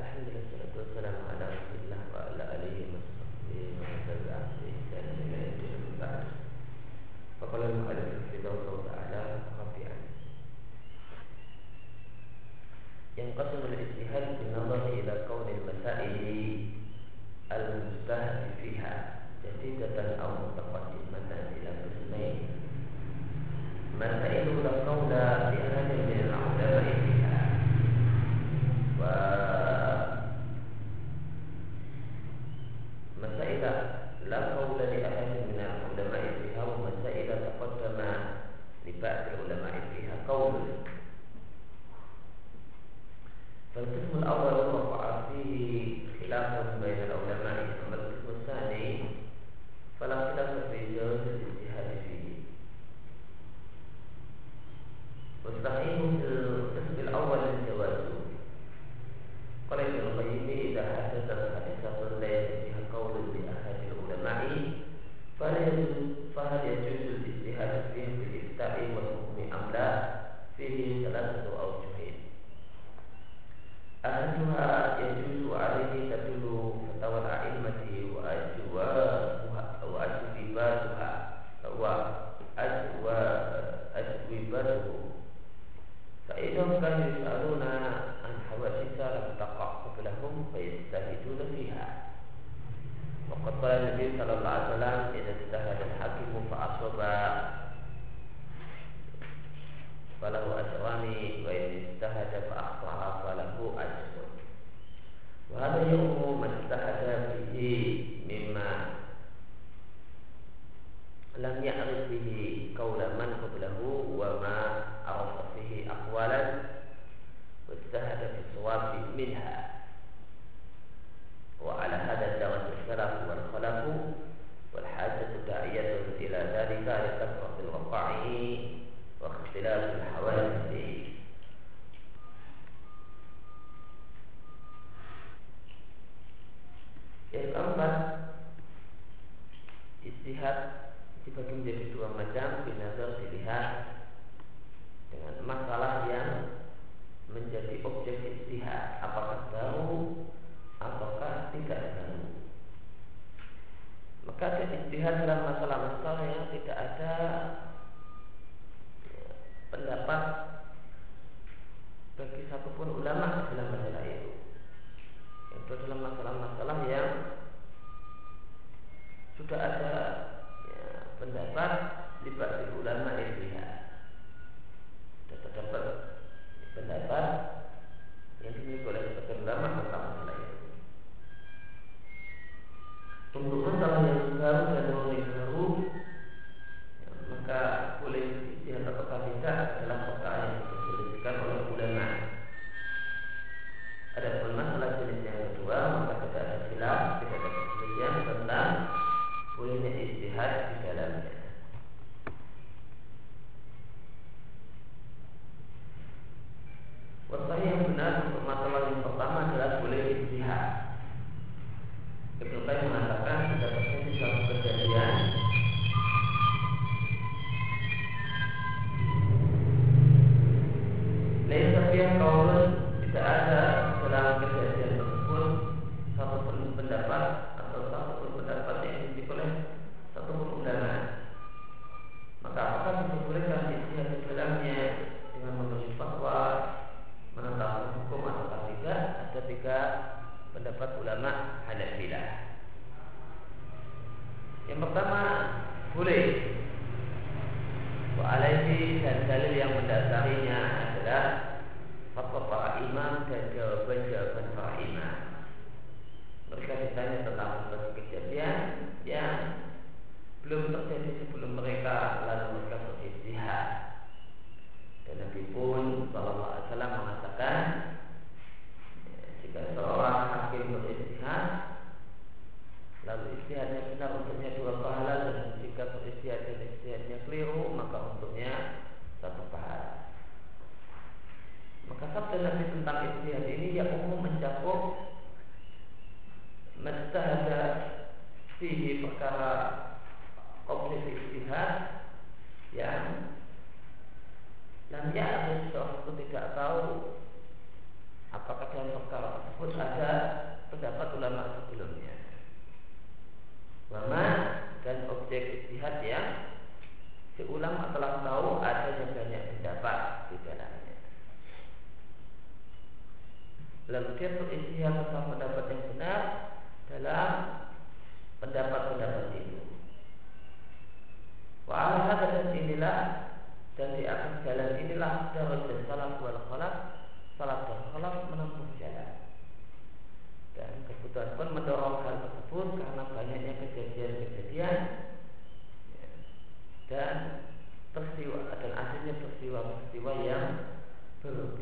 Alhamdulillah wassalatu wassalamu ala tentang ijtihad ini ya umum mencakup mestahada fihi perkara objek ijtihad yang dan ya seorang itu tidak tahu apakah dalam perkara tersebut ada pendapat ulama sebelumnya. Wama dan objek ijtihad yang si ulama telah tahu adanya Lalu dia beristihad tentang pendapat yang benar dalam pendapat-pendapat itu. Wa dan inilah dan di atas jalan inilah darul dan salam wal khalaf salat dan khalaf menempuh jalan dan kebutuhan pun mendorong hal tersebut karena banyaknya kejadian-kejadian dan peristiwa dan akhirnya peristiwa-peristiwa yang berbeda.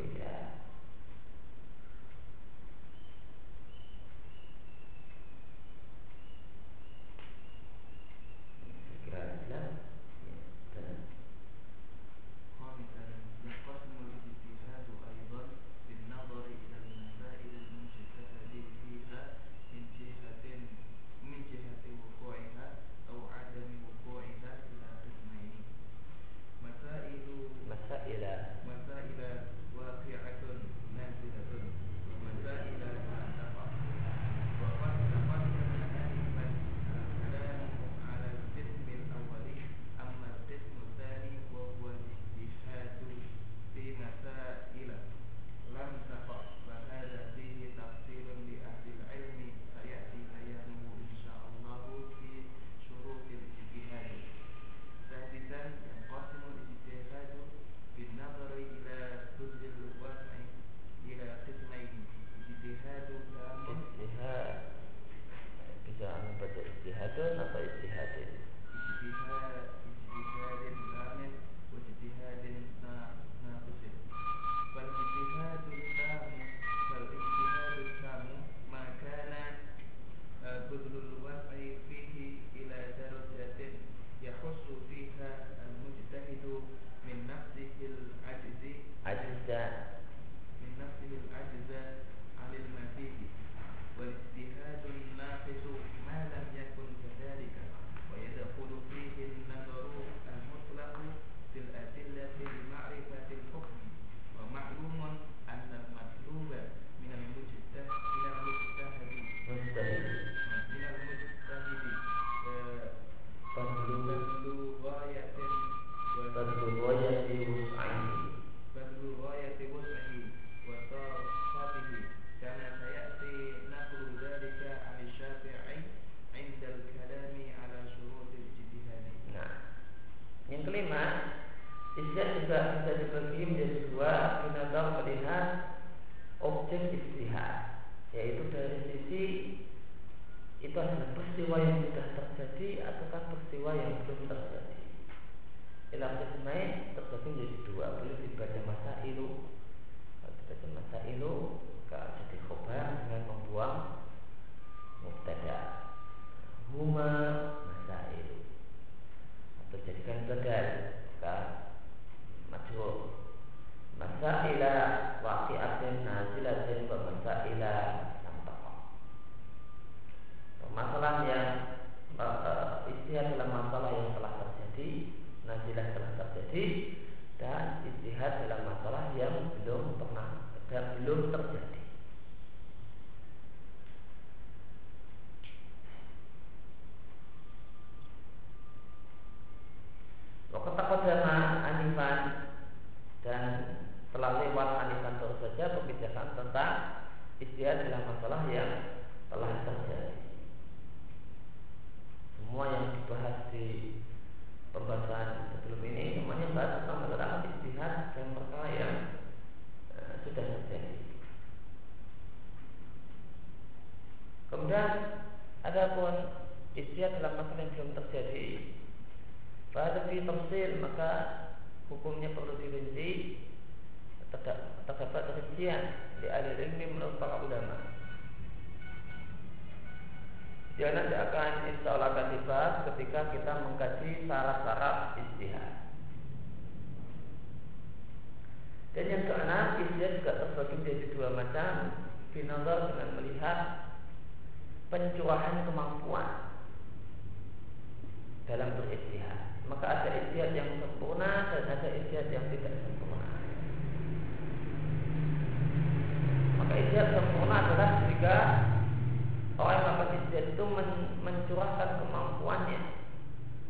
Kemampuannya.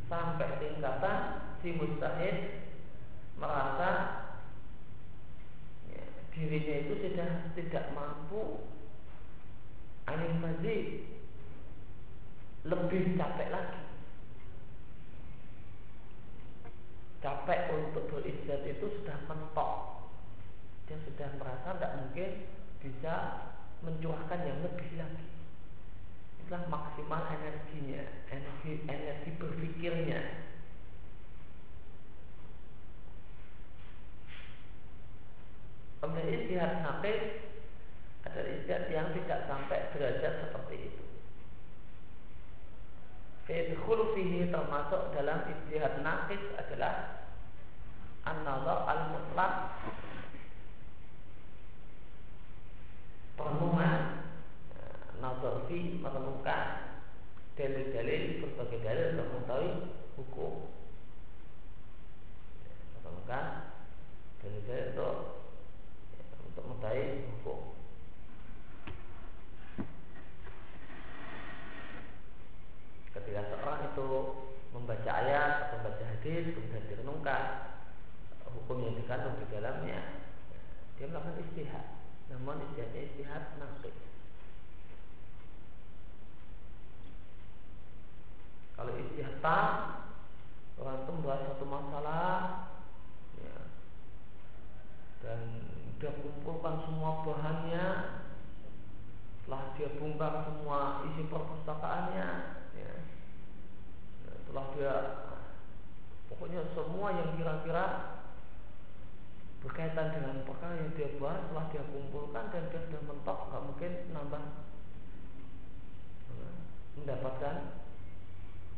Sampai tingkatan si mustahid merasa ya, dirinya itu sudah tidak mampu. Aneh masih lebih capek lagi. Capek untuk beristirahat itu sudah mentok. Dia sudah merasa tidak mungkin bisa mencurahkan yang lebih lagi itulah maksimal energinya energi energi berpikirnya. Kemudian istihad nakis adalah istihad yang tidak sampai derajat seperti itu. Fidkhul fihi termasuk dalam istihad nafis adalah an-nazar al-mutlak perenungan nazar fi merenungkan dalil-dalil berbagai dalil untuk mengetahui hukum. Merenungkan dalil-dalil untuk untuk mengetahui hukum. Ketika seorang itu membaca ayat atau membaca hadis kemudian direnungkan hukum yang dikandung di dalamnya dia melakukan istihad. Namun istihadnya istihad nasib kalau istihad tam orang itu membahas satu masalah ya, dan dia kumpulkan semua bahannya setelah dia bongkar semua isi perpustakaannya ya, setelah dia pokoknya semua yang kira-kira berkaitan dengan perkara yang dia bahas setelah dia kumpulkan dan dia sudah mentok nggak mungkin nambah mendapatkan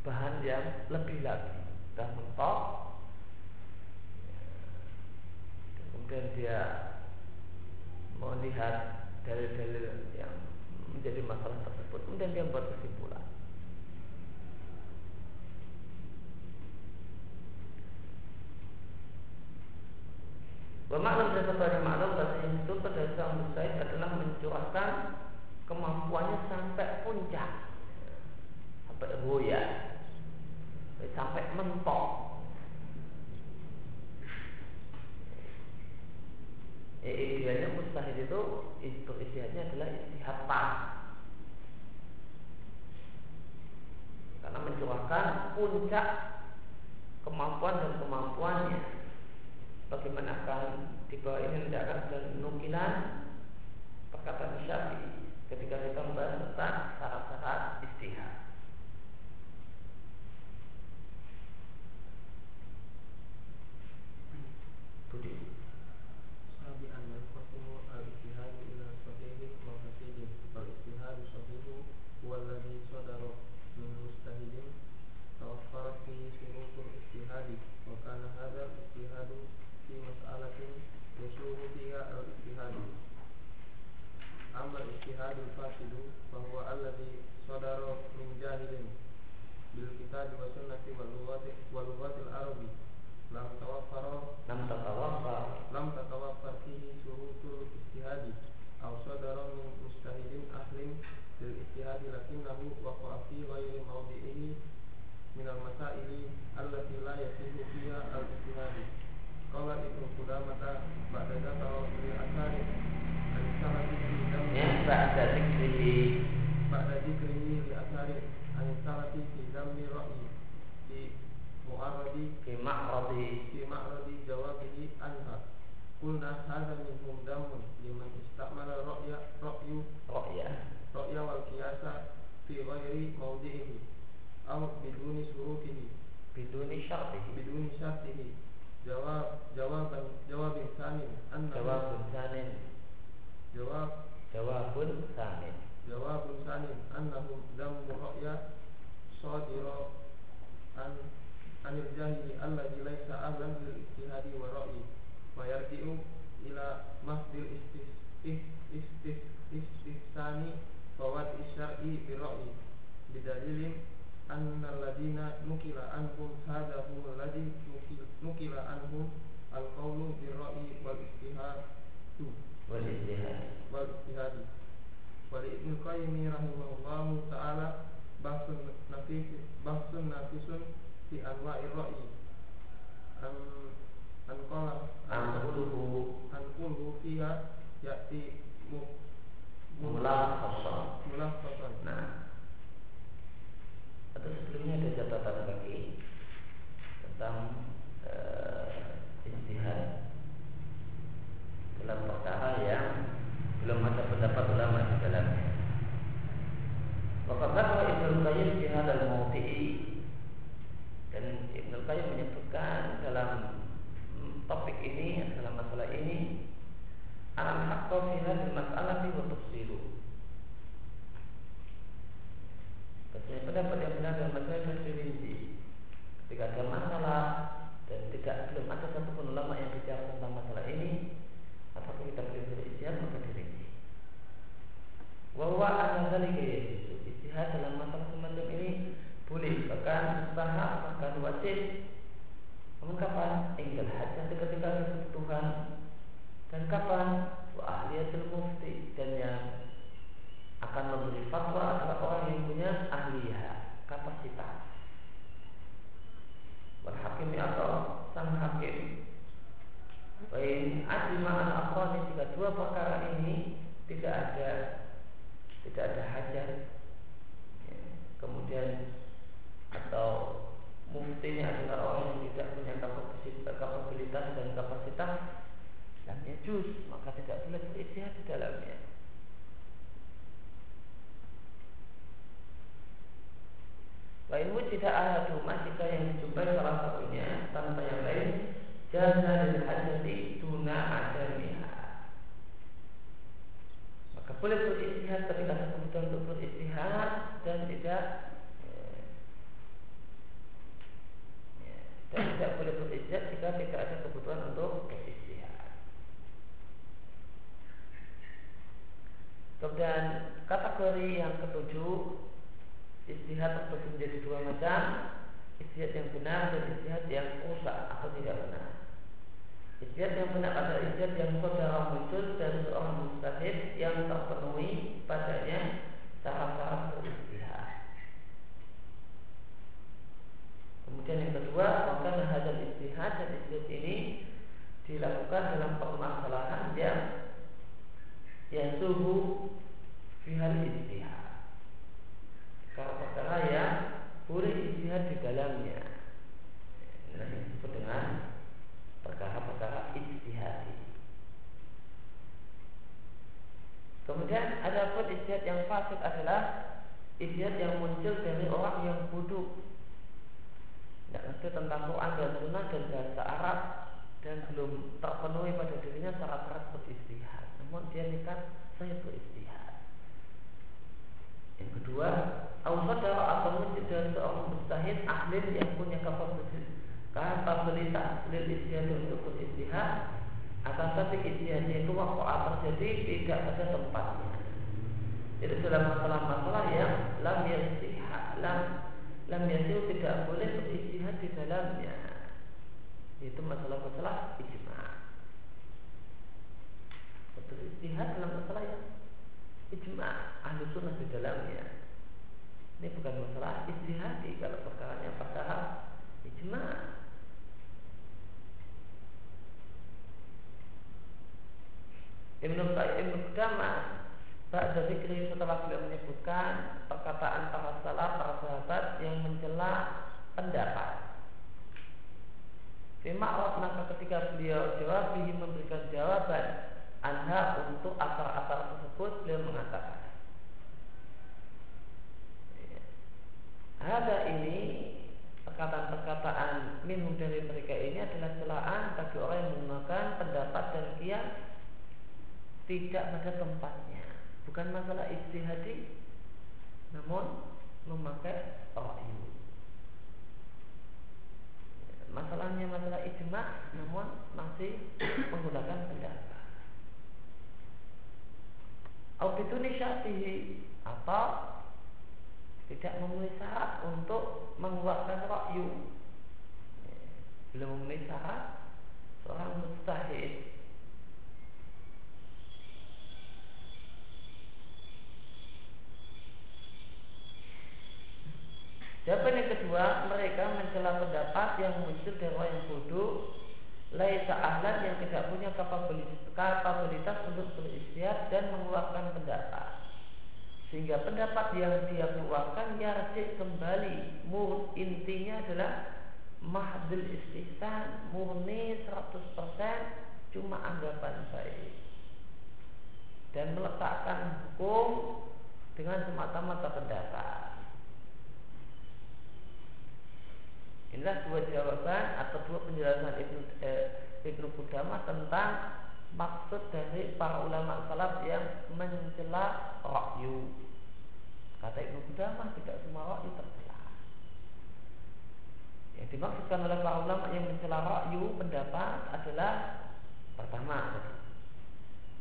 bahan yang lebih lagi. Sudah mentok. Kemudian dia melihat dalil-dalil yang menjadi masalah tersebut. Kemudian dia membuat kesimpulan. Bermaklum dan sebagai maklum bahasa itu pada seorang mustahid adalah mencurahkan kemampuannya sampai puncak. Sampai goya sampai mentok e, idealnya mustahid itu istihadnya adalah istihad karena mencurahkan puncak kemampuan dan kemampuannya bagaimana akan di bawah ini tidak akan nukilan perkataan Syafi'i ketika kita membahas tentang syarat-syarat istihad. today. سابعا ينقسم الاجتهاد إلى صحيح وفسيد والاجتهاد الصحيح هو الذي صدر من مجتهد توفرت فيه شروط الاجتهاد وكان هذا الاجتهاد في مسألة يسوغ فيها الاجتهاد أما الاجتهاد الفاسد فهو الذي صدر من جاهل بالكتاب والسنة واللغات واللغات Kemudian kategori yang ketujuh istihad terbagi menjadi dua macam istihad yang benar dan istihad yang rusak atau tidak benar. Istihad yang benar adalah istihad yang saudara muncul dari seorang mustahid yang terpenuhi padanya syarat-syarat beristihad. Kemudian yang kedua, maka hasil istihad dan istihad ini dilakukan dalam permasalahan yang yang suhu fihal istihad. Kalau perkara yang boleh istihad di dalamnya. Nah, disebut dengan perkara-perkara ijtihadi. Kemudian ada pun ijtihad yang fasid adalah ijtihad yang muncul dari orang yang bodoh. Tidak ngerti tentang Quran dan Sunnah dan bahasa Arab dan belum terpenuhi pada dirinya syarat-syarat beristihad. Namun dia nikah saya beristihad. Yang kedua, Al-Sadar atau masjid dari seorang mustahid ahlin yang punya kapabilitas. Lil istihad untuk beristihad akan tapi istihadnya itu waktu terjadi tidak pada tempatnya. Itu dalam masalah-masalah yang lam yasihah lam lam yasih tidak boleh beristihad di dalamnya. Itu masalah-masalah ijma. Beristihad dalam masalah yang ijma ahli sunnah di dalamnya ini bukan masalah istihadi kalau perkaranya perkara ijma Ibnu Ibnu Qudamah Ba'da zikri setelah beliau menyebutkan perkataan para salaf, para sahabat yang mencela pendapat. Fima'rad maka ketika beliau jawab, memberikan jawaban Anha untuk akar-akar tersebut beliau mengatakan Ada ini perkataan-perkataan minum dari mereka ini adalah celaan bagi orang yang menggunakan pendapat dan kias tidak pada tempatnya. Bukan masalah istihadi, namun memakai ra'yu. Masalahnya masalah ijma, namun masih menggunakan pendapat. Aubiduni syatihi Atau Tidak memenuhi syarat untuk Mengeluarkan rakyu Belum memenuhi syarat Seorang mustahil. Jawaban yang kedua, mereka mencela pendapat yang muncul dari orang yang bodoh laisa ahlan yang tidak punya kapabilitas untuk beristihad dan mengeluarkan pendapat. Sehingga pendapat yang dia keluarkan yarjik kembali. Mur intinya adalah mahdul istihsan, murni 100% cuma anggapan baik. Dan meletakkan hukum dengan semata-mata pendapat. Inilah dua jawaban atau dua penjelasan Ibnu eh, Ibnu Qudamah tentang maksud dari para ulama salaf yang mencela rakyu. Kata Ibnu Qudamah tidak semua rakyu tercela. Yang dimaksudkan oleh para ulama yang mencela rakyu pendapat adalah pertama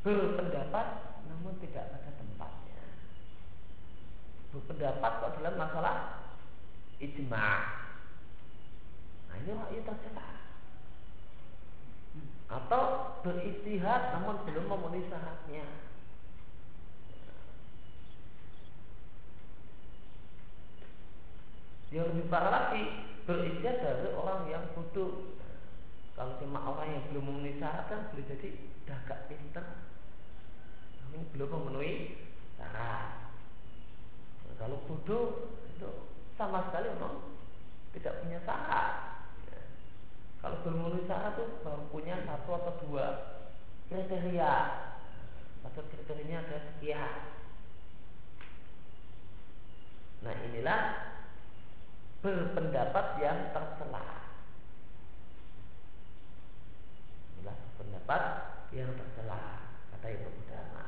berpendapat namun tidak pada tempatnya. Berpendapat adalah masalah ijma' Nah ini wahyu tercela. Atau beristihad namun belum memenuhi syaratnya. Yang lebih parah lagi beristihad dari orang yang bodoh. Kalau cuma orang yang belum memenuhi syarat kan boleh jadi gagak pinter. Namun belum memenuhi syarat. Kalau bodoh itu sama sekali memang tidak punya syarat. Kalau memenuhi syarat itu baru punya satu atau dua kriteria. Satu kriterianya ada sekian. Nah inilah berpendapat yang tercela. Inilah pendapat yang tercela kata Ibu Udama.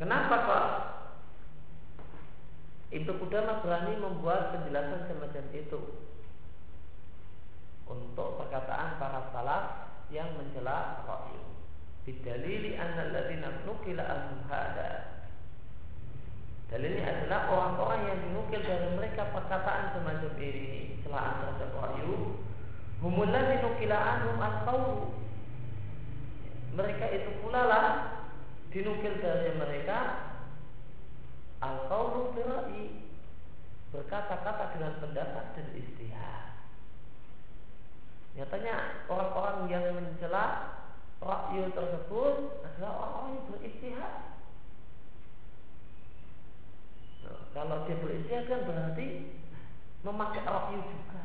Kenapa kok Ibnu Qudamah berani membuat penjelasan semacam itu untuk perkataan para salaf yang mencela ra'yu. Bidalili anna alladziina nukila anhum hada. Dalilnya adalah orang-orang yang dinukil dari mereka perkataan semacam ini celaan terhadap ra'yu. Humul ladzi nukila anhum al Mereka itu pula lah dinukil dari mereka al qawlu birai berkata-kata dengan pendapat dan istihad. Nyatanya orang-orang yang mencela rakyu tersebut adalah orang-orang yang beristihad. Nah, kalau dia beristihad kan berarti memakai rakyu juga.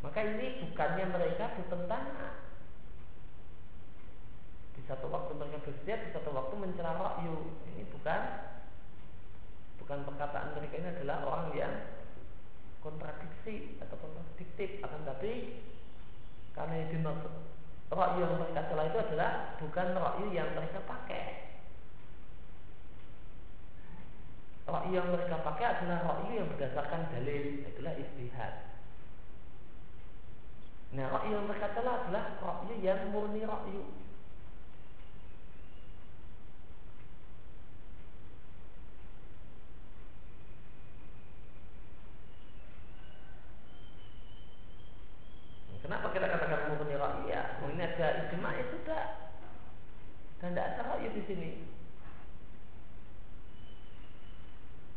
Maka ini bukannya mereka bertentangan satu waktu mereka bersedia, di satu waktu mencela rakyu. Ini bukan bukan perkataan mereka ini adalah orang yang kontradiksi atau kontradiktif. Akan tapi karena yang dimaksud rakyu yang mereka celah itu adalah bukan rakyu yang mereka pakai. Rakyu yang mereka pakai adalah rakyu yang berdasarkan dalil itulah istihad. Nah rakyu yang mereka celah adalah rakyu yang murni rakyu Kenapa kita katakan murni ya? Ini ada ijma ya sudah. Dan tidak ada ra'yu di sini.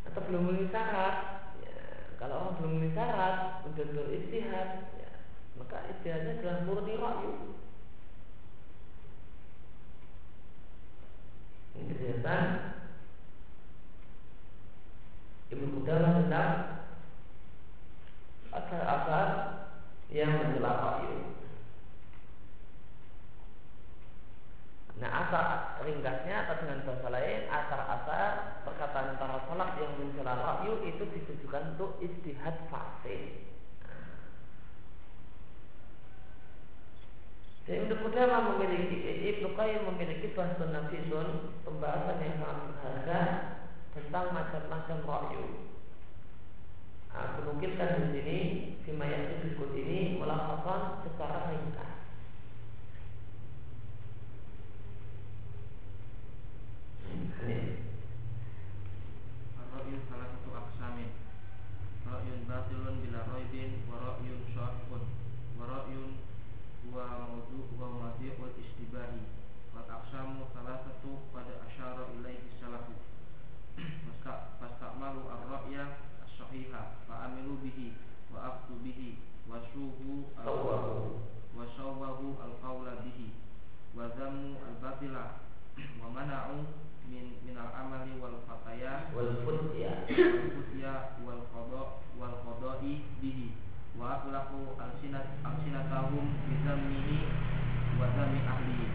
Atau belum memenuhi syarat. Ya, kalau orang belum memenuhi syarat untuk beristihad, ya, maka istihadnya adalah murni ra'yu. Ini kegiatan Ibu Qudamah tentang asal-asal yang mencela Wahyu. Nah asal ringkasnya atau dengan bahasa lain asar-asar perkataan para salaf yang mencela Wahyu itu ditujukan untuk istihad fase. Jadi untuk Qudamah memiliki Ibnu Qayyim memiliki bahasa nafisun pembahasan yang sangat berharga tentang macam-macam wahyu. Aku nukilkan di sini Fima yang disebut ini melakukan secara ringkas. Ini. Ra'yun salah satu aksamin Ra'yun batilun bila roibin Wa ra'yun syahun Wa ra'yun Wa mawdu wa madi'ul istibahi. Wal aqsamu thalathatu qad asyara ilaihi salafu. Fastamalu ar-ra'ya as-sahiha fa amilu bihi wa aqtu bihi wa suhu wa sawahu al-qawla bihi wa dhammu al-batila wa mana'u min min al-amali wal fataya wal futya wal futya wal qada wal qada'i bihi wa aqlaqu al-sinat al-sinatahum bi dhammihi wa dhammi ahlihi.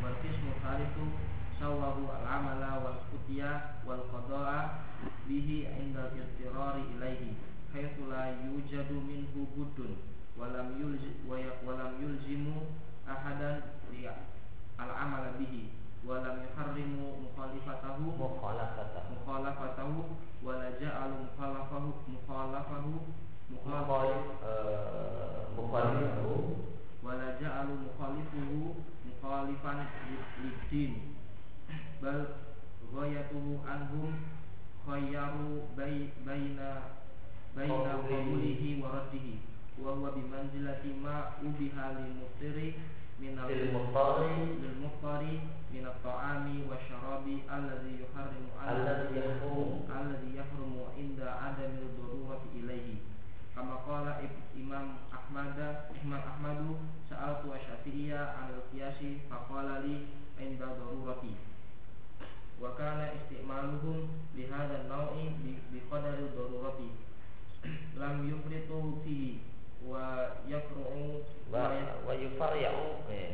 Wal qismu thalithu sawahu al-amala wal futya wal qada'a bihi inda al-ittirari ilaihi haitsu la yujadu minhu budun walam yulzi walam yulzimu ahadan li al-amala bihi walam yuharrimu mukhalifatahu mukhalafatahu. mukhalafatahu wala ja'alu mukhalafahu mukhalafahu mukhalif mukhalifahu wala ja'alu mukhalifuhu mukhalifan lid-din bal ghayatuhu anhum khayyaru baina baina qabulihi wa raddihi. Wa huwa bimanzilati ma ubiha lil muftiri min al lil muftari. lil muftari min at-ta'ami wa syarabi alladhi yuharrimu alladhi yahrum alladhi yahrumu inda adamil darurati ilaihi kama qala Imam Ahmad Imam Ahmadu sa'altu Syafi'iyya 'an al-qiyasi faqala li inda darurati wa kana istimaluhum li hadzal naw'i bi qadari darurati. Lam yufritu fihi wa yafru'u wa wa yufari'u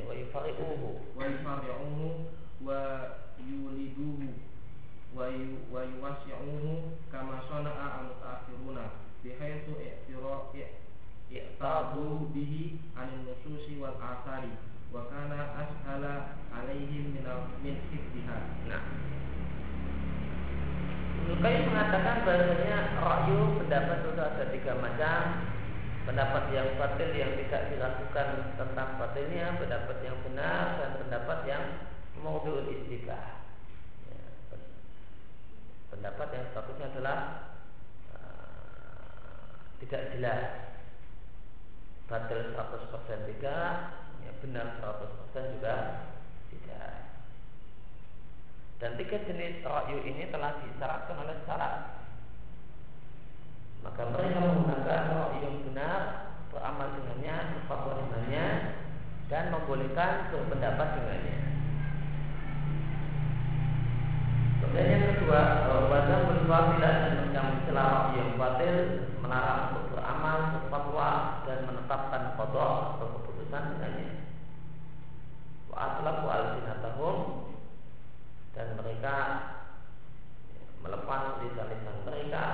wa yufari'uhu. Wa yufari'uhu wa yuliduhu wa wa yuwasi'uhu kama sana'a al-mutaakhiruna bihaitsu i'tira i'tadu bihi 'anil nususi wal athari wa kana ashala 'alaihim min min hifdhiha nah mengatakan bahasanya rakyu pendapat itu ada tiga macam pendapat yang batil yang tidak dilakukan tentang batilnya, pendapat yang benar dan pendapat yang maudhu istibah. Ya, pendapat yang statusnya adalah uh, tidak jelas. Batil 100% tidak, ya, benar 100% juga tidak. Dan tiga jenis rakyu ini telah disyaratkan oleh syarat maka mereka menggunakan roh yang benar beramal dengannya berfatwa dengannya dan membolehkan berpendapat dengannya kemudian yang kedua wajah berfadilah dan mereka mencela yang batil melarang untuk beramal berfatwa dan menetapkan kodok atau keputusan dengannya wa aslaku al-sinatahum dan mereka melepas lisan-lisan mereka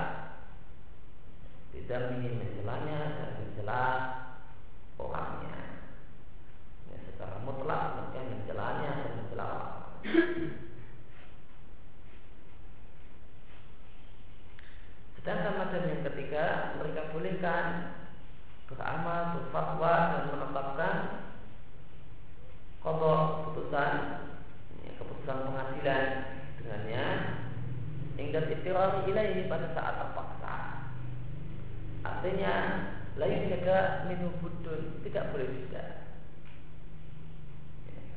tidak ingin mencelanya dan mencela orangnya. Ya, secara mutlak mereka mencelanya dan mencela. Sedangkan macam yang ketiga mereka bolehkan beramal, berfatwa dan menetapkan kodok keputusan ya, keputusan pengadilan dengannya hingga istirar ini pada saat terpaksa Artinya lain jaga minum budun tidak boleh juga.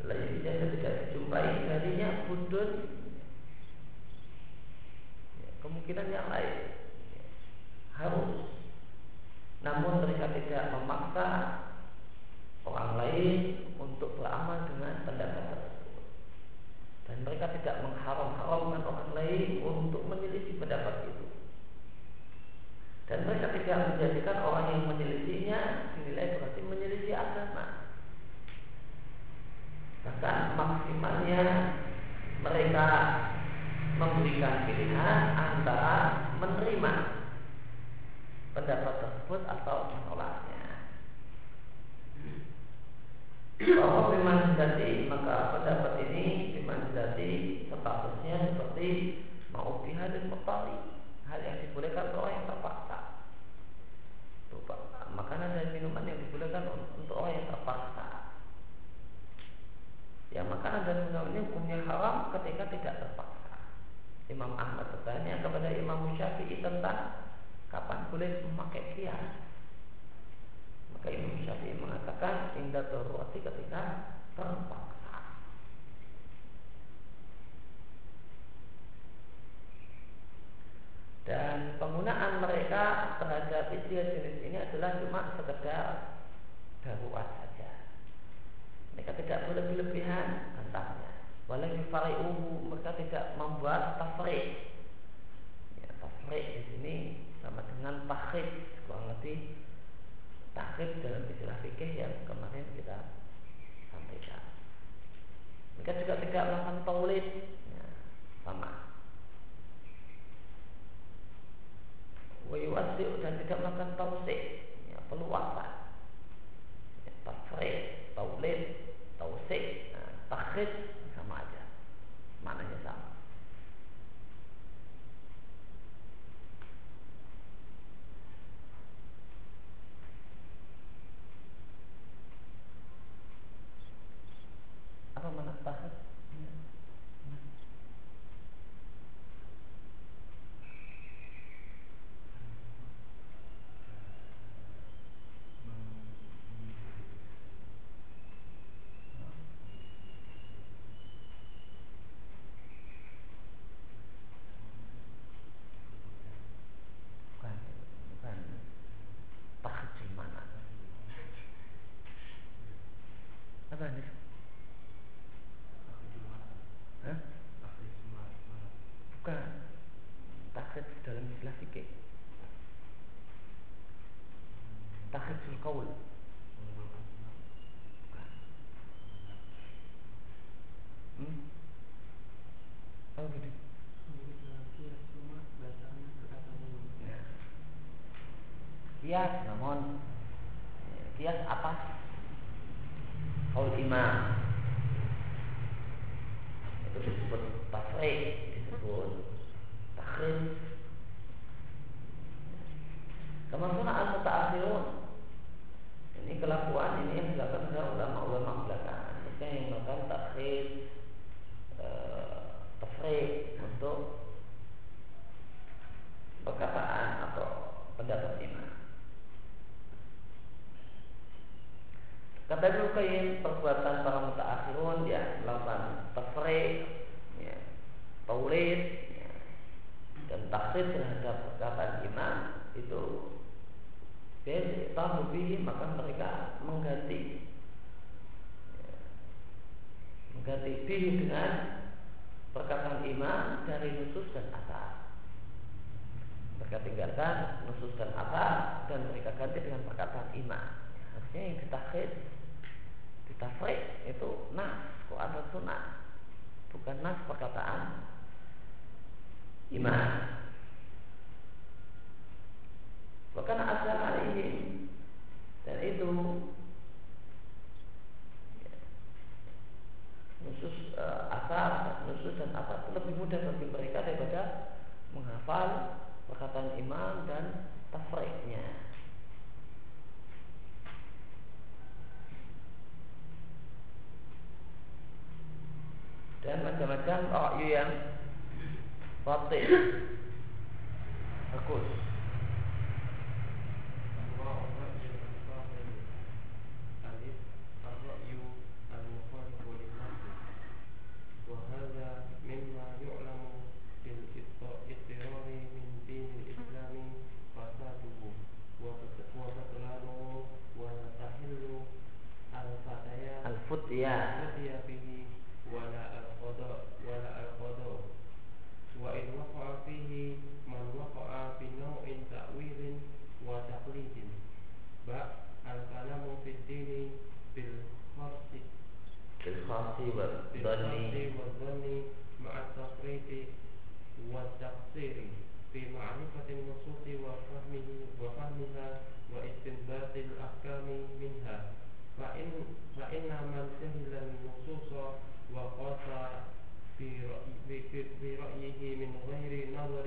Lain jaga tidak dijumpai darinya budun. Ya, kemungkinan yang lain harus. Namun mereka tidak memaksa orang lain untuk beramal dengan pendapat tersebut. Dan mereka tidak mengharam-haramkan orang lain untuk menyelisih pendapat itu dan mereka tidak menjadikan orang yang menyelisihinya dinilai berarti menyelisih agama. Bahkan maksimalnya mereka memberikan pilihan antara menerima pendapat tersebut atau. Bahwa memang jadi maka pendapat ini memang jadi statusnya seperti mau pihak dan mutali hal yang dibolehkan orang yang terpaksa makanan dan minuman yang digunakan untuk orang yang terpaksa. Yang makanan dan minuman ini hukumnya haram ketika tidak terpaksa. Imam Ahmad bertanya kepada Imam Syafi'i tentang kapan boleh memakai kias. Maka Imam Syafi'i mengatakan indah darurat ketika terpaksa. Dan penggunaan mereka terhadap istilah jenis ini adalah cuma sekedar darurat saja. Mereka tidak boleh berlebihan tentangnya. Walau di yufari'uhu mereka tidak membuat tafrik. Ya, tafrik di sini sama dengan tahrif kurang lebih takhid dalam istilah fikih yang kemarin kita sampaikan. Mereka juga tidak melakukan taulid. Ya, sama. Wayuwasi dan tidak melakukan tausik ya, peluasan. Ya, tafrid, taulid, tausik. Nah, takhid sama aja maknanya sama apa mana takhid kias namun kias apa kaul imam itu disebut tafrik disebut takhrim Ke mana al mutaakhirun ini kelakuan ini yang dilakukan oleh ulama-ulama belakangan Mereka yang melakukan takhir e, tafrik untuk perkataan atau pendapat iman Kata Ibnu Qayyim perbuatan para mutaakhirun ya melakukan tafriq, ya, taulid, ya, dan takhsis terhadap perkataan imam itu tahu bihi maka mereka mengganti ya, mengganti bihi dengan perkataan imam dari nusus dan asar mereka tinggalkan nusus dan asar dan mereka ganti dengan perkataan imam artinya yang ditakhid Tafrik itu nas Quran dan sunnah bukan nas perkataan iman bukan asal ini dan itu nusus uh, asal nusus dan itu lebih mudah bagi mereka daripada menghafal perkataan imam dan tafriknya. Dan macam-macam ra'yu yang batil bagus فتيا فتيا به ولا القضاء ولا القضاء وإن وقع فيه من وقع في نوع تأويل وتقليد. بأ الكلام في الدين بالخاص. بالخرص والظن. مع التفريط والتقصير. في معرفة النصوص وفهمه وفهمها واستنباط الأحكام منها. فإن فإن من سهل النصوص وقاسى في رأي في رأيه من غير نظر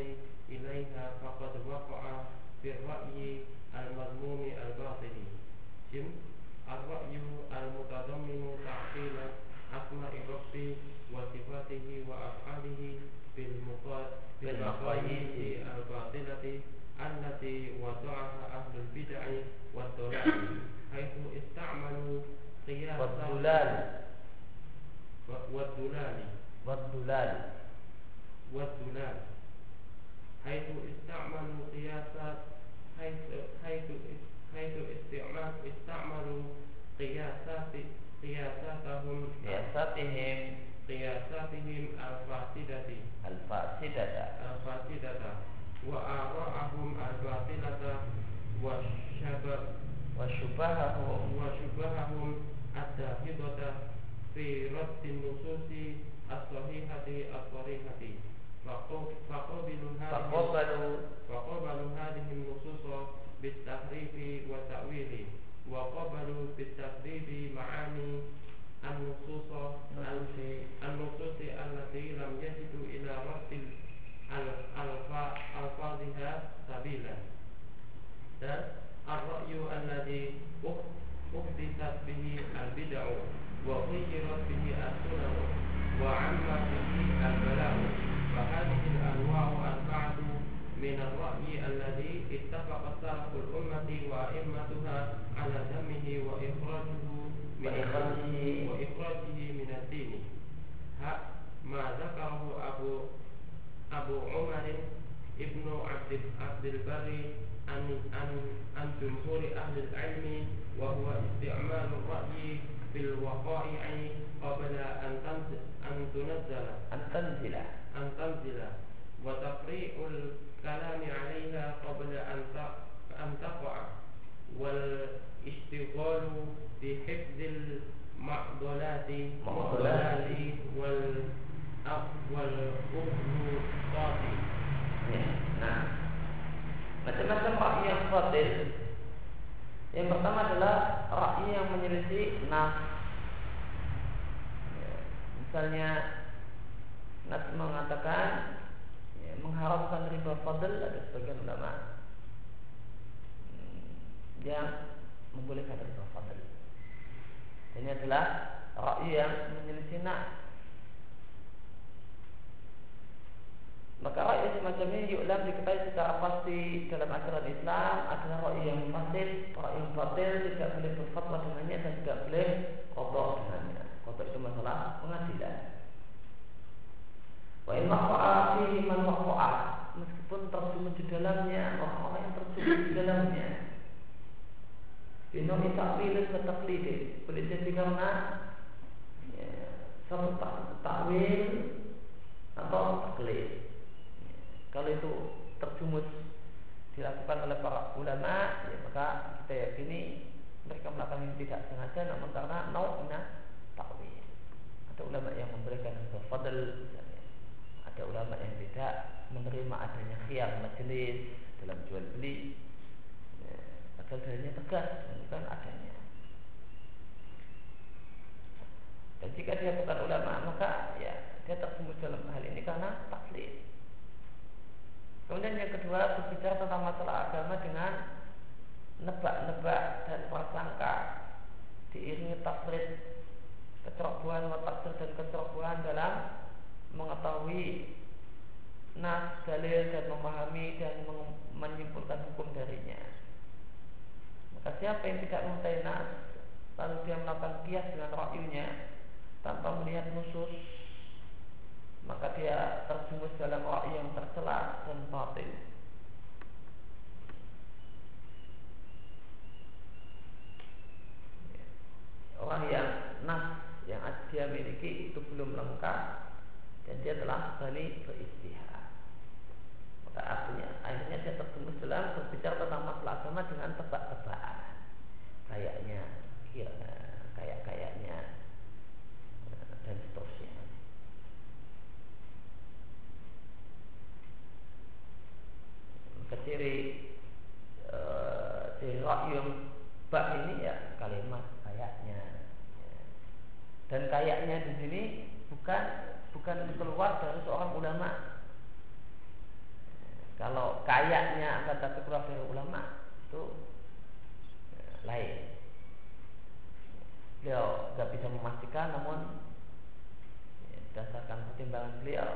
إليها فقد وقع في الرأي المذموم الباطل جم الرأي المتضمن تعطيل أسماء الرب وصفاته وأفعاله بالمقاييس الباطلة التي وضعها أهل البدع والضلال. حيث استعملوا قياس والضلال. والضلال. والضلال. والضلال. حيث استعملوا قياس حيث حيث استعمال استعملوا قياسات قياساتهم. قياساتهم. قياساتهم الفاسدة. الفاسدة. الفاسدة. وآراءهم الباطلة وشبههم وشبههم في رد النصوص الصحيحة الصريحة. فقبلوا هذه فقبلوا هذه النصوص بالتحريف والتأويل. وقبلوا بالتكذيب معاني النصوص التي لم يجدوا إلى رد ألفاظها سبيلا. dan الرأي الذي أحدثت به البدع وغيرت به السنن وعم به البلاء. فهذه الأنواع أربعة من الرأي الذي اتفق سلف الأمة وأئمتها على ذمه وإخراجه من وإخراجه وإخراجه من الدين. ما ذكره أبو أبو عمر ابن عبد عبد البر عن عن عن جمهور أهل العلم وهو استعمال الرأي في الوقائع قبل أن تنزل أن تنزل. an tanzila أن تنزل. وتفريع الكلام عليها قبل أن أن تقع. والاشتغال بحفظ المعضلات. معضلات. Batil yang pertama adalah ra'i yang menyelisih nas. Ya, misalnya nas mengatakan ya, mengharamkan riba fadl ada sebagian ulama hmm, yang membolehkan riba fadl. Ini adalah ra'i yang menyelisih nas Maka rakyat semacam ini yu'lam diketahui secara pasti dalam ajaran Islam adalah rakyat yang fasid, rakyat yang batil tidak boleh berfatwa dengannya dan tidak boleh kotor dengannya. Kotor itu masalah pengadilan. Wa in fihi man meskipun terjumus di dalamnya orang-orang yang terjumus di dalamnya. Binomi takwilin wa taklidin Boleh jadi karena ya, Satu tak- takwil Atau taklid kalau itu terjumus dilakukan oleh para ulama, ya maka kita yakini mereka melakukan ini tidak sengaja, namun karena nau'na takwil. Ada ulama yang memberikan fadl. Ada ulama yang tidak menerima adanya khiyar majelis dalam jual beli. Ya, padahal dalilnya tegas menunjukkan adanya. Dan jika dia bukan ulama, maka ya dia terjumus dalam hal ini karena taklid. Kemudian yang kedua berbicara tentang masalah agama dengan nebak-nebak dan prasangka diiringi tafsir kecerobohan watak dan kecerobohan dalam mengetahui nas dalil dan memahami dan menyimpulkan hukum darinya. Maka siapa yang tidak mengetahui nas lalu dia melakukan kias dengan rakyunya tanpa melihat nusus maka dia terjumus dalam ra'i yang tercela dan batil. Orang yang nas yang dia miliki itu belum lengkap dan dia telah balik beristihad. Maka artinya akhirnya dia terjumus dalam berbicara tentang masalah agama dengan tebak-tebakan. Kayaknya, kira, kayak kayaknya dan seterusnya. Keciri e, ciri yang bak ini ya kalimat kayaknya. Ya. dan kayaknya di sini bukan bukan keluar dari seorang ulama. Kalau kayaknya akan tapi keluar dari ulama itu ya, lain. Beliau nggak bisa memastikan namun ya, berdasarkan pertimbangan beliau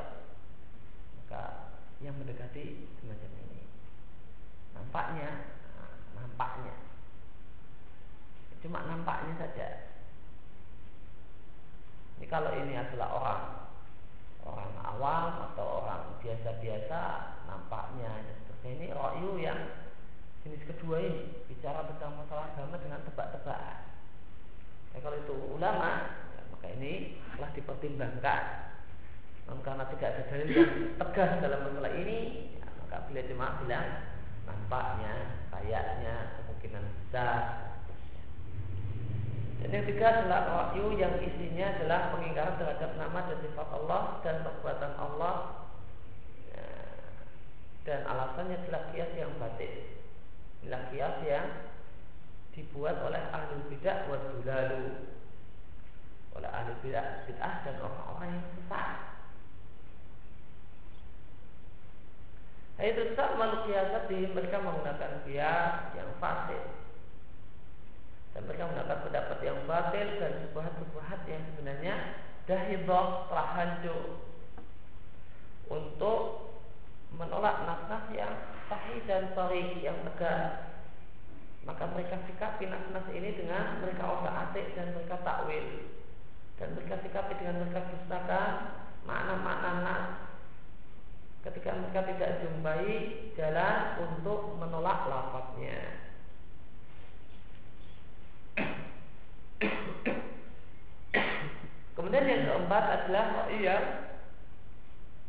maka yang mendekati semacam ini nampaknya. Nampaknya. Cuma nampaknya saja. Ini kalau ini adalah orang orang awam atau orang biasa-biasa nampaknya seperti ini. Royu yang jenis kedua ini bicara tentang masalah agama dengan tebak-tebakan. Ya, kalau itu ulama ya, maka ini telah dipertimbangkan. Namun karena tidak ada dalil yang tegas dalam masalah ini ya, maka beliau cuma bilang nampaknya kayaknya kemungkinan besar dan yang ketiga adalah wahyu yang isinya adalah pengingkaran terhadap nama dan sifat Allah dan perbuatan Allah ya, dan alasannya adalah kias yang batin. Inilah kias yang dibuat oleh ahli bidah wa lalu oleh ahli bidah bid'ah dan orang-orang yang sesat. Nah, itu makhluk kiasati mereka menggunakan kias yang fasik dan mereka menggunakan pendapat yang batil dan subhat-subhat yang sebenarnya dahidah telah hancur. Untuk menolak nas-nas yang sahih dan sahih yang tegas. Maka mereka sikapi nas-nas ini dengan mereka otak atik dan mereka takwil. Dan mereka sikapi dengan mereka dustakan makna-makna nas ketika mereka tidak jumpai jalan untuk menolak lafaznya Kemudian yang keempat adalah yang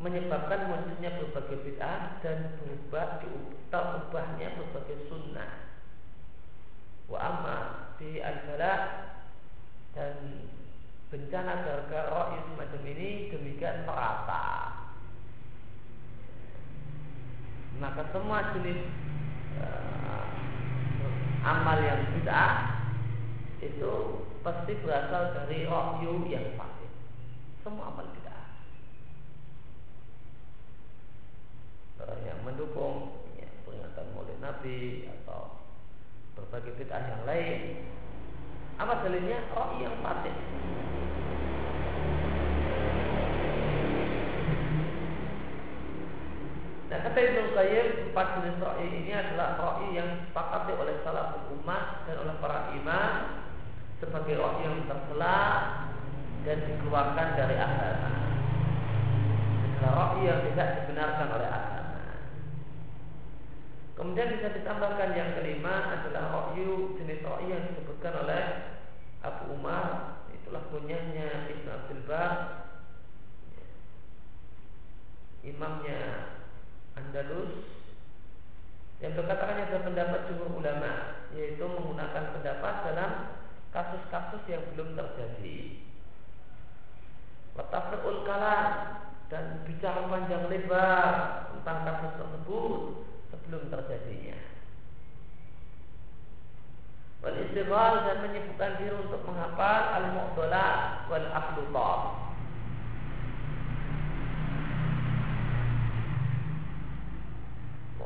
menyebabkan munculnya berbagai bid'ah dan berubah terubahnya berbagai sunnah. Wa amma di al dan bencana gara-gara semacam ini demikian merata. Maka semua jenis uh, amal yang bid'ah itu pasti berasal dari rohyu yang pasti. Semua amal bid'ah. Yang mendukung ya, peringatan maulid Nabi atau berbagai bid'ah yang lain. Apa dalilnya? Rohyu yang pasti. Nah kata Ibnu Qayyim empat jenis ro'i ini adalah ro'i yang disepakati oleh salah umat dan oleh para imam sebagai roh yang tercela dan dikeluarkan dari agama. Adalah roh yang tidak dibenarkan oleh agama. Kemudian bisa ditambahkan yang kelima adalah rohyu jenis roh yang disebutkan oleh Abu Umar itulah punyanya Ibn Abdul Bar imamnya Andalus yang berkatakan ada pendapat jumhur ulama yaitu menggunakan pendapat dalam kasus-kasus yang belum terjadi. Watafriqul kalam dan bicara panjang lebar tentang kasus tersebut sebelum terjadinya. Wal dan menyibukkan diri untuk menghafal al-mu'dalah wal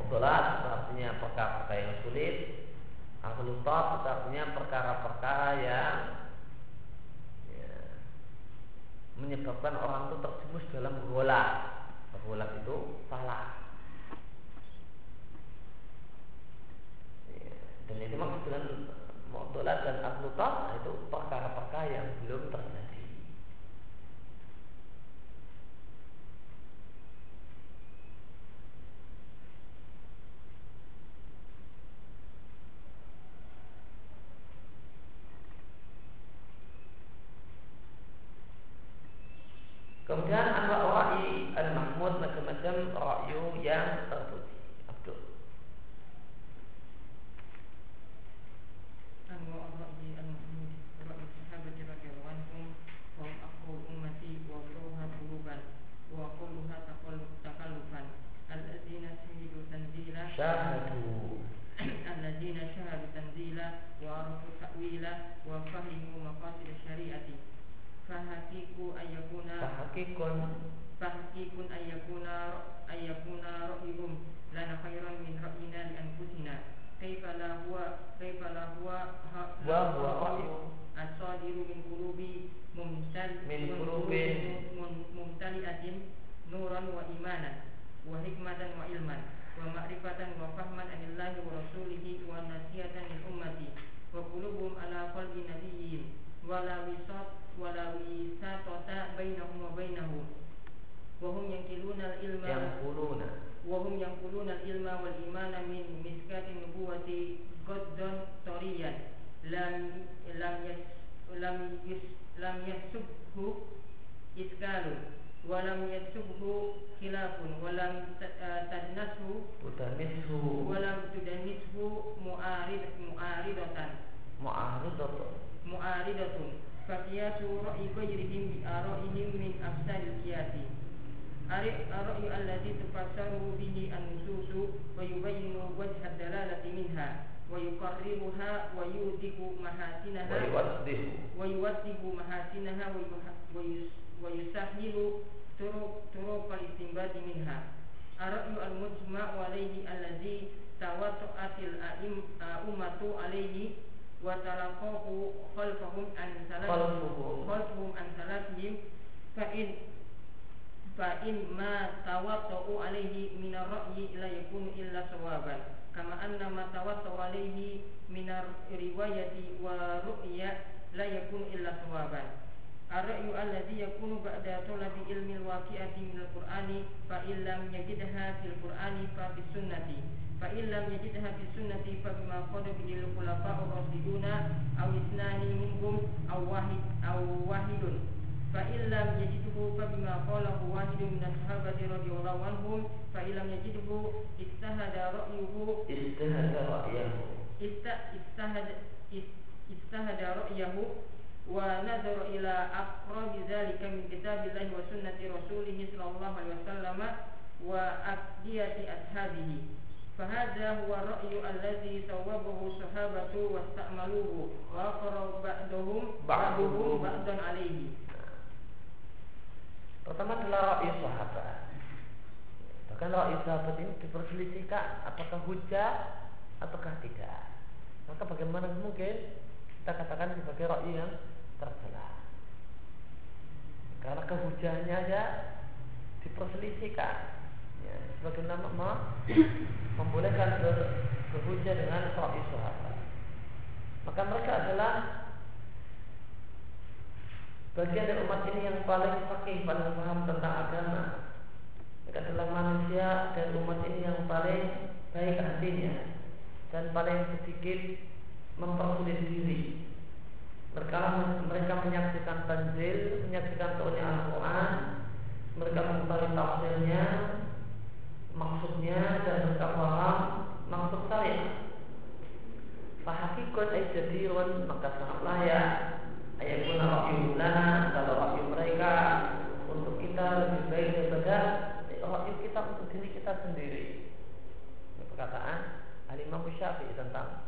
akhlutah. Mu'dalah artinya perkara-perkara yang sulit Akhlutat artinya perkara-perkara yang ya, menyebabkan orang itu terjemus dalam golak. Golak itu salah. Ya, dan itu maksud dengan Mu'tolat dan Akhlutat itu perkara-perkara yang belum terjadi. Wa yuwaddihu mahasinaha wa yuha- wa yus- wa yusahilu turuq turuq al-istinbati minha ar-ra'yu al-mujma' alayhi alladhi tawatta'atil a'im ummatu alayhi wa talaqahu khalfahum an salafihim Khalfuhum. khalfahum an salafihim fa in fa in ma tawatta'u alayhi min ar-ra'yi la yakun illa sawaban Ar-ra'yu alladhi yakunu ba'da talabi ilmi al-waqi'ati min al-Qur'ani fa illam yajidha fil Qur'ani fa fi sunnati. Fa illam yajidha fi sunnati fa bima qad bihi al-khulafa'u ar-rasiduna aw isnani minhum aw wahid aw wahidun. Fa illam yajidhu fa bima qalahu wahidun min as-sahabati radhiyallahu anhum fa illam yajidhu istahada ra'yuhu. Istahada ra'yuhu istahada istahada ra'yahu است- استهد است- استهد رأيه ونظر إلى أقرب ذلك من كتاب الله وسنة رسوله صلى الله عليه وسلم وأقضية أصحابه فهذا هو الرأي الذي صوبه الصحابة واستعملوه وأقر بعضهم بعضهم بعضا عليه Pertama adalah ra'i sahabat Bahkan ra'i sahabat ini diperselisihkan Apakah hujah Ataukah tidak Maka bagaimana mungkin kita katakan sebagai ra'i yang tercela Karena kehujahannya aja Diperselisihkan. Ya, Sebagai nama ma, Membolehkan ber, berhujah dengan ra'i sahabat. Maka mereka adalah bagian dari umat ini yang paling fakih, paling paham tentang agama. Mereka adalah manusia dan umat ini yang paling baik hatinya dan paling sedikit mempersulit diri. Mereka mereka menyaksikan tanzil, menyaksikan turunnya Al-Quran, mereka mengetahui tafsirnya, maksudnya dan mereka paham maksud syariat. Fahakikun ay jadirun maka sangat layak ayat rakyu lana kalau rakyu mereka untuk kita lebih baik daripada rakyu kita untuk diri kita sendiri. Perkataan Al Imam Syafi'i tentang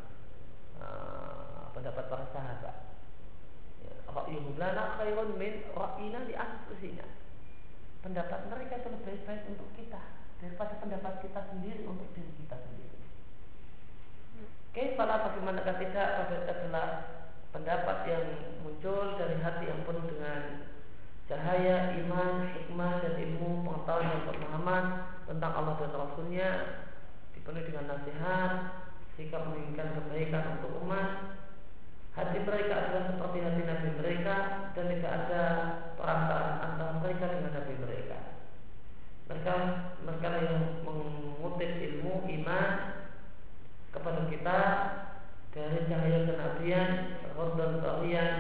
uh, pendapat para sahabat. Ya, Rakyu lana khairun min rakyina di anfusina. Pendapat mereka itu lebih baik untuk kita daripada pendapat kita sendiri untuk diri kita sendiri. Kaifalah bagaimana tidak pada adalah pendapat yang muncul dari hati yang penuh dengan cahaya iman, hikmah dan ilmu, pengetahuan dan pemahaman tentang Allah dan Rasulnya dipenuhi dengan nasihat, sikap menginginkan kebaikan untuk umat. Hati mereka adalah seperti hati Nabi mereka dan tidak ada perasaan antara mereka dengan Nabi mereka. Mereka mereka yang mengutip ilmu iman kepada kita dari cahaya kenabian dan kalian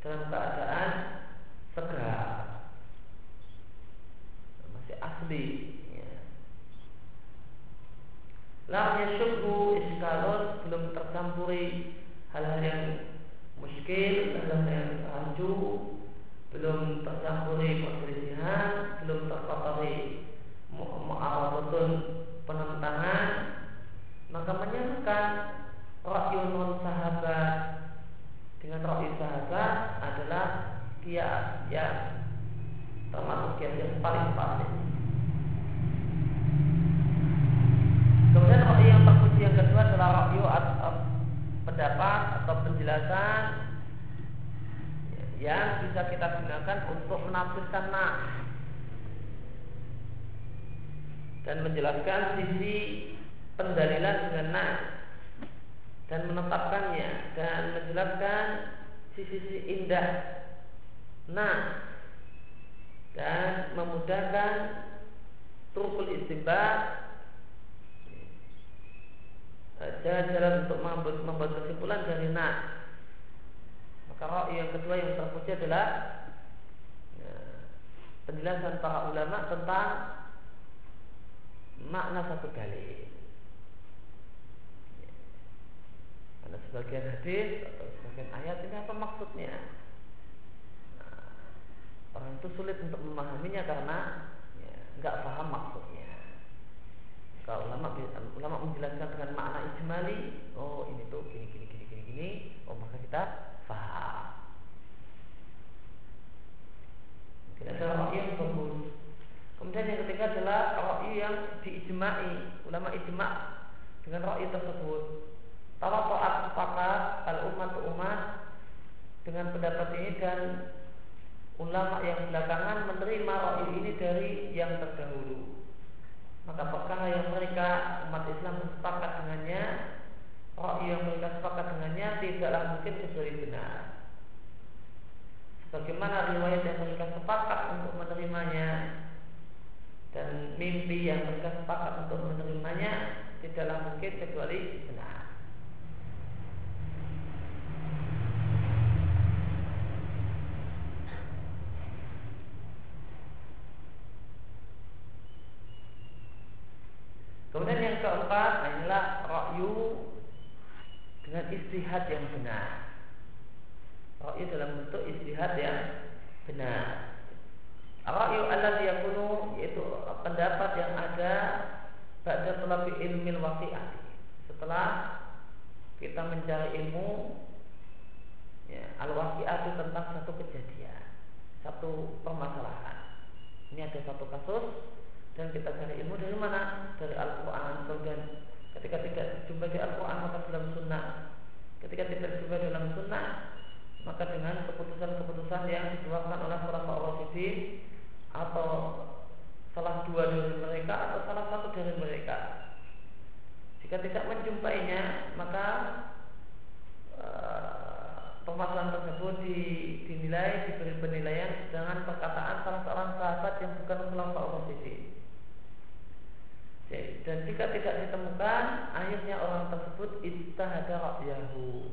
dalam keadaan segar masih asli ya. Lam yashubhu iskalun belum tercampuri hal-hal yang muskil, hal-hal yang rancu, belum tercampuri perselisihan, belum terkotori mu'aradatun penentangan, maka menyamakan rakyun sahabat dengan rakyat sahabat adalah kias yang termasuk kias yang paling fasih. Kemudian rakyat yang terpuji yang kedua adalah rakyat pendapat atau penjelasan yang bisa kita gunakan untuk menafsirkan nas dan menjelaskan sisi pendalilan dengan nas dan menetapkannya dan menjelaskan sisi-sisi indah nas dan memudahkan turkul istimbat jalan-jalan untuk membuat, membuat kesimpulan dari nas Maka yang kedua yang terpuji adalah ya, penjelasan para ulama tentang makna satu dalil. Ada sebagian hadis atau sebagian ayat ini apa maksudnya? Nah, orang itu sulit untuk memahaminya karena ya, nggak paham maksudnya. Kalau ulama ulama menjelaskan dengan makna ijmali, oh ini tuh gini gini gini gini gini, oh maka kita paham. Tidak ada yang. Kemudian yang ketiga adalah ra'yi yang diijma'i, ulama ijma' dengan ra'yi tersebut. Tawafu'at sepakat al umat dengan pendapat ini dan ulama yang belakangan menerima ra'yi ini dari yang terdahulu. Maka perkara yang mereka umat Islam sepakat dengannya Ra'yi yang mereka sepakat dengannya tidaklah mungkin kecuali benar Bagaimana riwayat yang mereka sepakat untuk menerimanya Dan mimpi yang mereka sepakat untuk menerimanya Tidaklah mungkin kecuali benar Kemudian yang keempat adalah rakyu dengan istihad yang benar. Rakyu dalam bentuk istihad yang benar. Rakyu Allah yakunu yaitu pendapat yang ada pada telapi ilmu waqi'ah. Setelah kita mencari ilmu ya, al waqi'ah tentang satu kejadian, satu permasalahan. Ini ada satu kasus dan kita cari ilmu dari mana? Dari Al-Quran. Kemudian ketika tidak jumpa di Al-Quran maka dalam sunnah. Ketika tidak jumpa dalam sunnah maka dengan keputusan-keputusan yang dikeluarkan oleh para Rasulullah atau salah dua dari mereka atau salah satu dari mereka. Jika tidak menjumpainya maka uh, permasalahan tersebut di, dinilai diberi penilaian dengan perkataan salah seorang sahabat yang bukan ulama Rasulullah dan jika tidak ditemukan akhirnya orang tersebut istahada ra'yahu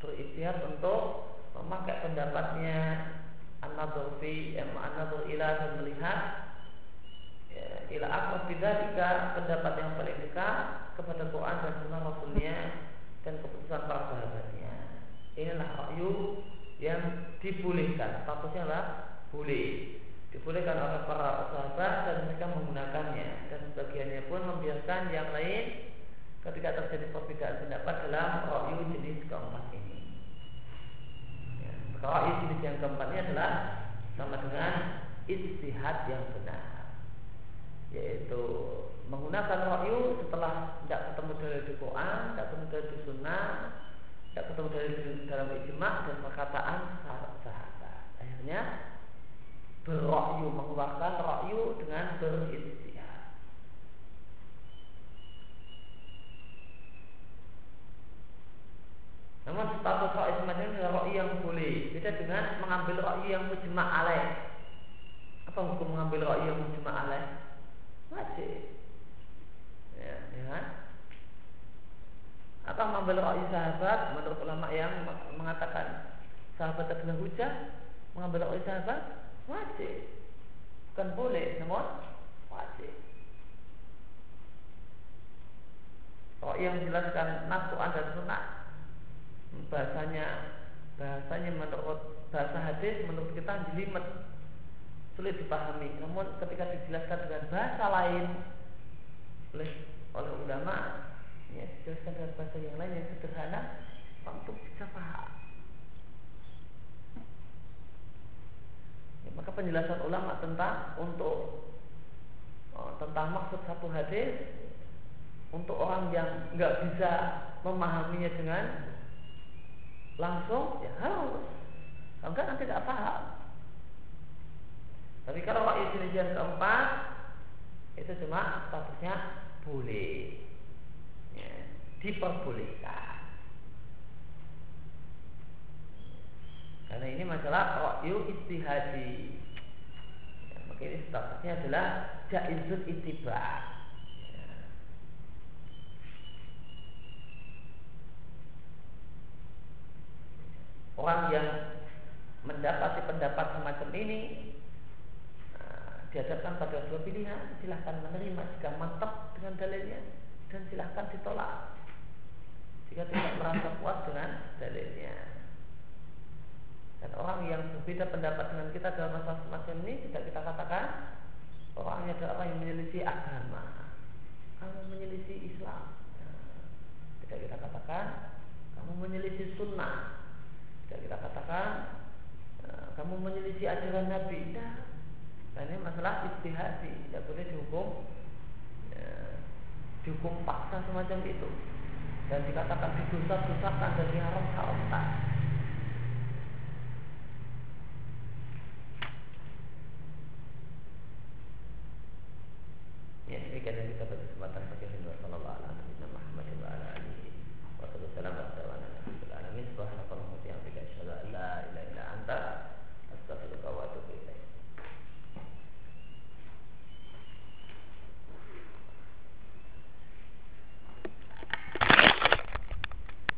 beristihad untuk memakai pendapatnya an-nadhur fi an-nadhur ila dan melihat ya, ila akrab bidzalika pendapat yang paling dekat kepada Quran dan sunnah Rasulnya dan keputusan para sahabatnya. Inilah ra'yu yang dibolehkan. Statusnya adalah boleh. Dibolehkan oleh para sahabat dan mereka menggunakannya. Dan sebagiannya pun membiarkan yang lain ketika terjadi perbedaan pendapat dalam ra'yu jenis keempat ini. Ya, ra'yu jenis yang keempat ini adalah sama dengan istihad yang benar, yaitu menggunakan ra'yu setelah tidak ketemu dari di Quran, tidak ketemu dari di Sunnah, tidak ketemu dari dalam ijma dan perkataan sahabat. Akhirnya berrokyu mengeluarkan rokyu dengan beristihad. Namun status rokyu semacam ini adalah rokyu yang boleh. Beda dengan mengambil rokyu yang mujma' alaih. Apa hukum mengambil rokyu yang mujma' alaih? Wajib. Ya, ya kan? Atau mengambil rokyu sahabat menurut ulama yang mengatakan sahabat adalah hujah mengambil rokyu sahabat Wajib. Bukan boleh, namun wajib. Kalau yang menjelaskan nas Quran dan sunnah bahasanya bahasanya menurut bahasa hadis menurut kita jelimet sulit dipahami. Namun ketika dijelaskan dengan bahasa lain oleh oleh ulama ya dijelaskan dengan bahasa yang lain yang sederhana untuk bisa paham. maka penjelasan ulama tentang untuk oh, tentang maksud satu hadis untuk orang yang nggak bisa memahaminya dengan langsung ya harus kalau enggak nanti tidak paham tapi kalau wahyu jenis keempat itu cuma statusnya boleh ya, diperbolehkan Karena ini masalah wahyu istihadi. Ya, maka ini statusnya adalah jaizul itiba. Ya. Orang yang mendapati pendapat semacam ini dihadapkan pada dua pilihan silahkan menerima jika mantap dengan dalilnya dan silahkan ditolak. Jika tidak merasa puas dengan dalilnya. Dan orang yang berbeda pendapat dengan kita dalam masalah semacam ini tidak kita katakan orangnya adalah orang yang menyelisih agama. Kamu menyelisih Islam. Nah, tidak kita katakan kamu menyelisih sunnah. Tidak kita katakan nah, kamu menyelisih ajaran Nabi. Tidak Nah ini masalah istihadi Tidak boleh dihukum ya, Dihukum paksa semacam itu. Dan dikatakan didosa-dosakan Dan diharam-haramkan Ya, demikian yang kita berkesempatan bagi Hindu Sallallahu warahmatullahi wabarakatuh.